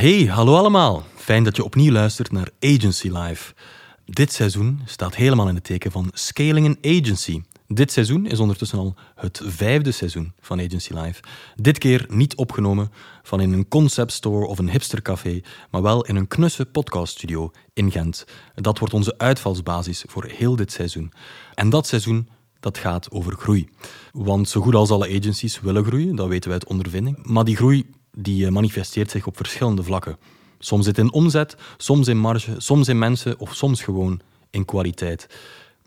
Hey, hallo allemaal. Fijn dat je opnieuw luistert naar Agency Live. Dit seizoen staat helemaal in het teken van scaling an agency. Dit seizoen is ondertussen al het vijfde seizoen van Agency Live. Dit keer niet opgenomen van in een concept store of een hipstercafé, maar wel in een knusse podcaststudio in Gent. Dat wordt onze uitvalsbasis voor heel dit seizoen. En dat seizoen dat gaat over groei. Want zo goed als alle agencies willen groeien, dat weten wij uit ondervinding. Maar die groei die eh, manifesteert zich op verschillende vlakken. Soms zit in omzet, soms in marge, soms in mensen of soms gewoon in kwaliteit.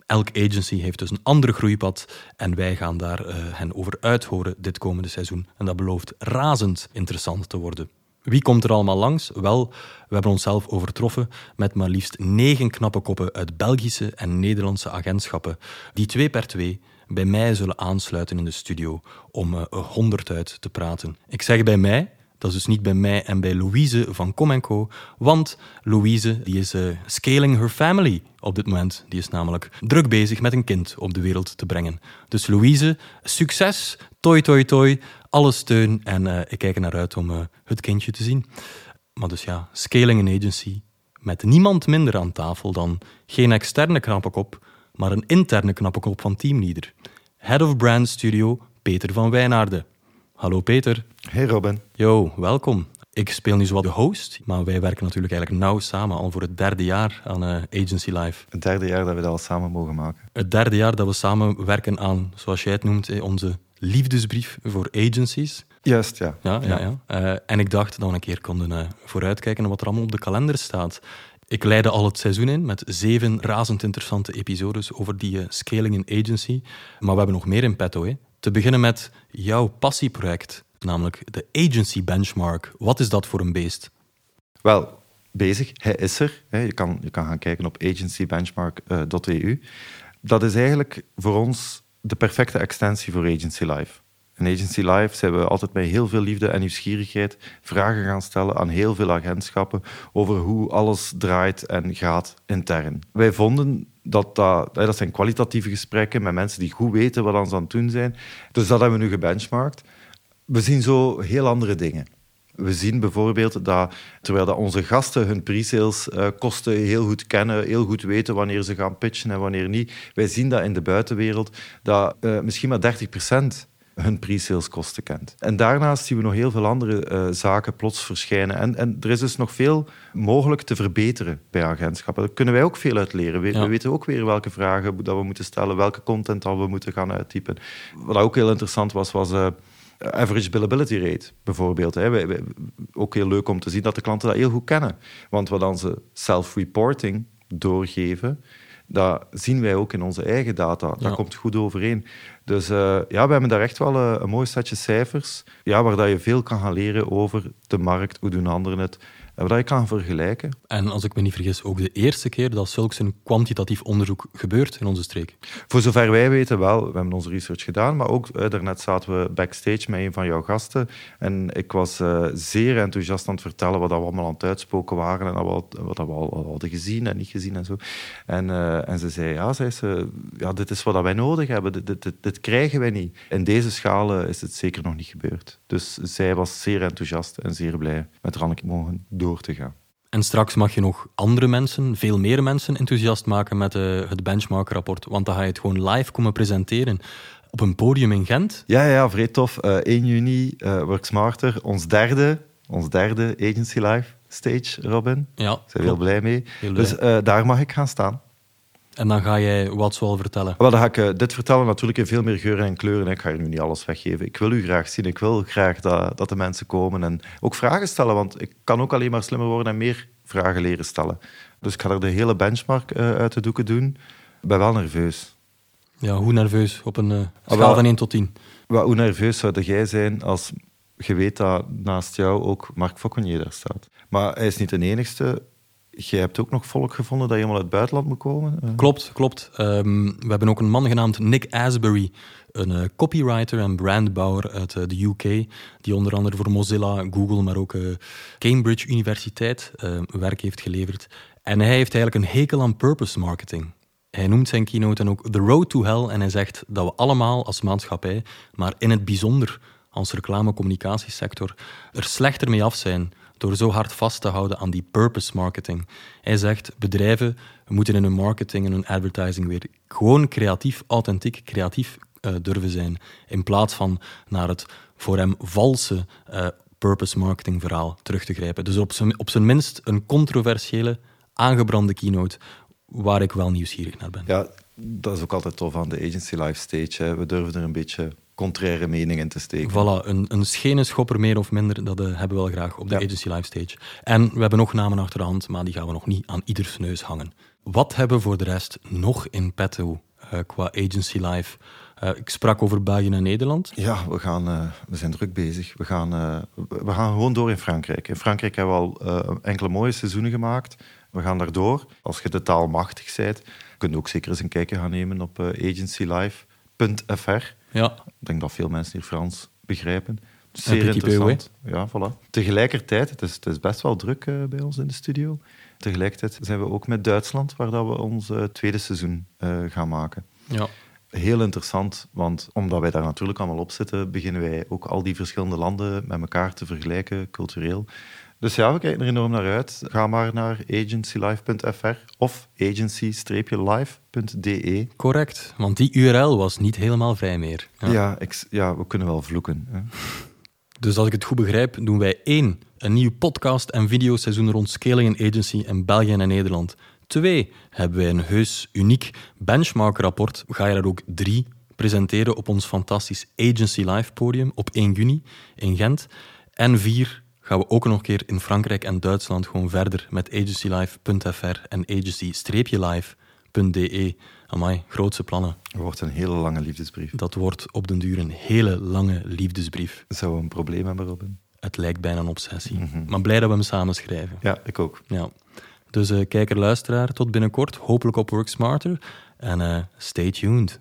Elk agency heeft dus een ander groeipad en wij gaan daar uh, hen over uithoren dit komende seizoen. En dat belooft razend interessant te worden. Wie komt er allemaal langs? Wel, we hebben onszelf overtroffen met maar liefst negen knappe koppen uit Belgische en Nederlandse agentschappen, die twee per twee bij mij zullen aansluiten in de studio om uh, honderd uit te praten. Ik zeg bij mij, dat is dus niet bij mij en bij Louise van Com Co. Want Louise die is uh, scaling her family op dit moment. Die is namelijk druk bezig met een kind op de wereld te brengen. Dus Louise, succes, toi toi toi, alle steun. En uh, ik kijk er naar uit om uh, het kindje te zien. Maar dus ja, scaling an agency. Met niemand minder aan tafel dan geen externe knappe kop, maar een interne knappe kop van teamleader. Head of Brand Studio, Peter van Wijnaarden. Hallo Peter. Hey Robin. Yo, welkom. Ik speel nu zowat de host, maar wij werken natuurlijk eigenlijk nauw samen al voor het derde jaar aan uh, Agency Live. Het derde jaar dat we dat al samen mogen maken. Het derde jaar dat we samen werken aan, zoals jij het noemt, onze liefdesbrief voor agencies. Juist, ja. Ja, ja, ja. Uh, en ik dacht dat we een keer konden uh, vooruitkijken wat er allemaal op de kalender staat. Ik leidde al het seizoen in met zeven razend interessante episodes over die scaling in agency. Maar we hebben nog meer in petto. Hè. Te beginnen met jouw passieproject, namelijk de Agency Benchmark. Wat is dat voor een beest? Wel, bezig. Hij is er. Je kan, je kan gaan kijken op agencybenchmark.eu. Dat is eigenlijk voor ons de perfecte extensie voor Agency Live. In Agency Live zijn we altijd met heel veel liefde en nieuwsgierigheid vragen gaan stellen aan heel veel agentschappen over hoe alles draait en gaat intern. Wij vonden dat, dat, zijn kwalitatieve gesprekken met mensen die goed weten wat ze aan het doen zijn. Dus dat hebben we nu gebenchmarkt. We zien zo heel andere dingen. We zien bijvoorbeeld dat terwijl dat onze gasten hun pre-sales uh, kosten heel goed kennen, heel goed weten wanneer ze gaan pitchen en wanneer niet, wij zien dat in de buitenwereld dat uh, misschien maar 30 hun pre-sales kosten kent. En daarnaast zien we nog heel veel andere uh, zaken plots verschijnen. En, en er is dus nog veel mogelijk te verbeteren bij agentschappen. Daar kunnen wij ook veel uit leren. We, ja. we, weten ook weer welke vragen dat we moeten stellen, welke content dat we moeten gaan uittypen. Wat ook heel interessant was, was... Uh, average billability rate, bijvoorbeeld. Hè. Ook heel leuk om te zien dat de klanten dat heel goed kennen. Want wat dan ze self-reporting doorgeven, dat zien wij ook in onze eigen data. Dat ja. komt goed overeen. Dus uh, ja, we hebben daar echt wel een, een mooi setje cijfers ja, waar dat je veel kan gaan leren over de markt, hoe doen anderen het, waar je kan vergelijken. En als ik me niet vergis, ook de eerste keer dat zulks een kwantitatief onderzoek gebeurt in onze streek? Voor zover wij weten wel. We hebben onze research gedaan, maar ook uh, daarnet zaten we backstage met een van jouw gasten en ik was uh, zeer enthousiast aan het vertellen wat we allemaal aan het uitspoken waren en wat, wat we al hadden gezien en niet gezien en zo. En, uh, en ze zei, ja, zei ze, ja, dit is wat wij nodig hebben, dit, dit, dit, dit krijgen wij niet. In deze schaal is het zeker nog niet gebeurd. Dus zij was zeer enthousiast en zeer blij met Ranneke mogen door te gaan. En straks mag je nog andere mensen, veel meer mensen, enthousiast maken met uh, het benchmark-rapport. Want dan ga je het gewoon live komen presenteren op een podium in Gent. Ja, ja, vrij tof. Uh, 1 juni, uh, Work Smarter, ons derde, ons derde Agency Live stage, Robin. Ja, Daar zijn we heel blij mee. Heel blij. Dus daar mag ik gaan staan. En dan ga jij wat zoal vertellen? Wel, dan ga ik uh, dit vertellen natuurlijk in veel meer geuren en kleuren. Ik ga je nu niet alles weggeven. Ik wil u graag zien. Ik wil graag dat, dat de mensen komen en ook vragen stellen. Want ik kan ook alleen maar slimmer worden en meer vragen leren stellen. Dus ik ga er de hele benchmark uh, uit de doeken doen. Ik ben wel nerveus. Ja, hoe nerveus? Op een uh, schaal van 1 tot 10. Wel, hoe nerveus zou jij zijn als je weet dat naast jou ook Mark Fauconnier daar staat? Maar hij is niet de enigste je hebt ook nog volk gevonden dat helemaal uit het buitenland moet komen? Klopt, klopt. Um, we hebben ook een man genaamd Nick Asbury, een uh, copywriter en brandbouwer uit uh, de UK, die onder andere voor Mozilla, Google, maar ook Cambridge Universiteit werk heeft geleverd. En hij heeft eigenlijk een hekel aan purpose marketing. Hij noemt zijn keynote dan ook The Road to Hell en hij zegt dat we allemaal als maatschappij, maar in het bijzonder als reclamecommunicatiesector, er slechter mee af zijn door zo hard vast te houden aan die purpose marketing. Hij zegt, bedrijven moeten in hun marketing en hun advertising weer gewoon creatief, authentiek, creatief uh, durven zijn. In plaats van naar het voor hem valse uh, purpose marketing verhaal terug te grijpen. Dus op zijn, minst een controversiële, aangebrande keynote waar ik wel nieuwsgierig naar ben. Ja, dat is ook altijd tof aan de Agency Live Stage. We durven er een beetje contraire meningen te steken. Voilà, een, een schene schopper meer of minder, dat uh, hebben we wel graag op de Agency Live Stage. En we hebben nog namen achter de hand, maar die gaan we nog niet aan ieders neus hangen. Wat hebben we voor de rest nog in petto uh, qua Agency Live? Uh, ik sprak over België en Nederland. Ja, we, gaan, we zijn druk bezig. We gaan, we gaan gewoon door in Frankrijk. In Frankrijk hebben we al enkele mooie seizoenen gemaakt. We gaan daardoor. Als je de taal machtig bent, kun je ook zeker eens een kijkje gaan nemen op agencylive.fr. Ja. Ik denk dat veel mensen hier Frans begrijpen. Zeer interessant. Ja, voilà. Tegelijkertijd, het is, het is best wel druk uh, bij ons in de studio. Tegelijkertijd zijn we ook met Duitsland, waar dat we ons uh, tweede seizoen uh, gaan maken. Ja. Heel interessant, want omdat wij daar natuurlijk allemaal op zitten, beginnen wij ook al die verschillende landen met elkaar te vergelijken, cultureel. Dus ja, we kijken er enorm naar uit. Ga maar naar agencylive.fr of agency-live.de. Correct, want die URL was niet helemaal vrij meer. Ja, ja, ik, ja we kunnen wel vloeken. Hè. Dus als ik het goed begrijp, doen wij één, een nieuw podcast- en videoseizoen rond scaling en agency in België en Nederland. Twee, hebben wij een heus uniek benchmark-rapport. Ga je er ook drie presenteren op ons fantastisch Agency Live podium op 1 juni in Gent. En vier, gaan we ook nog een keer in Frankrijk en Duitsland gewoon verder met agencylive.fr en agency-live.de. Amai, grootse plannen. Het wordt een hele lange liefdesbrief. Dat wordt op den duur een hele lange liefdesbrief. Zou een probleem hebben, Robin? Het lijkt bijna een obsessie. Mm Maar blij dat we hem samen schrijven. Ja, ik ook. Ja. Dus uh, kijker, luisteraar, tot binnenkort. Hopelijk op Work Smarter. En uh, stay tuned.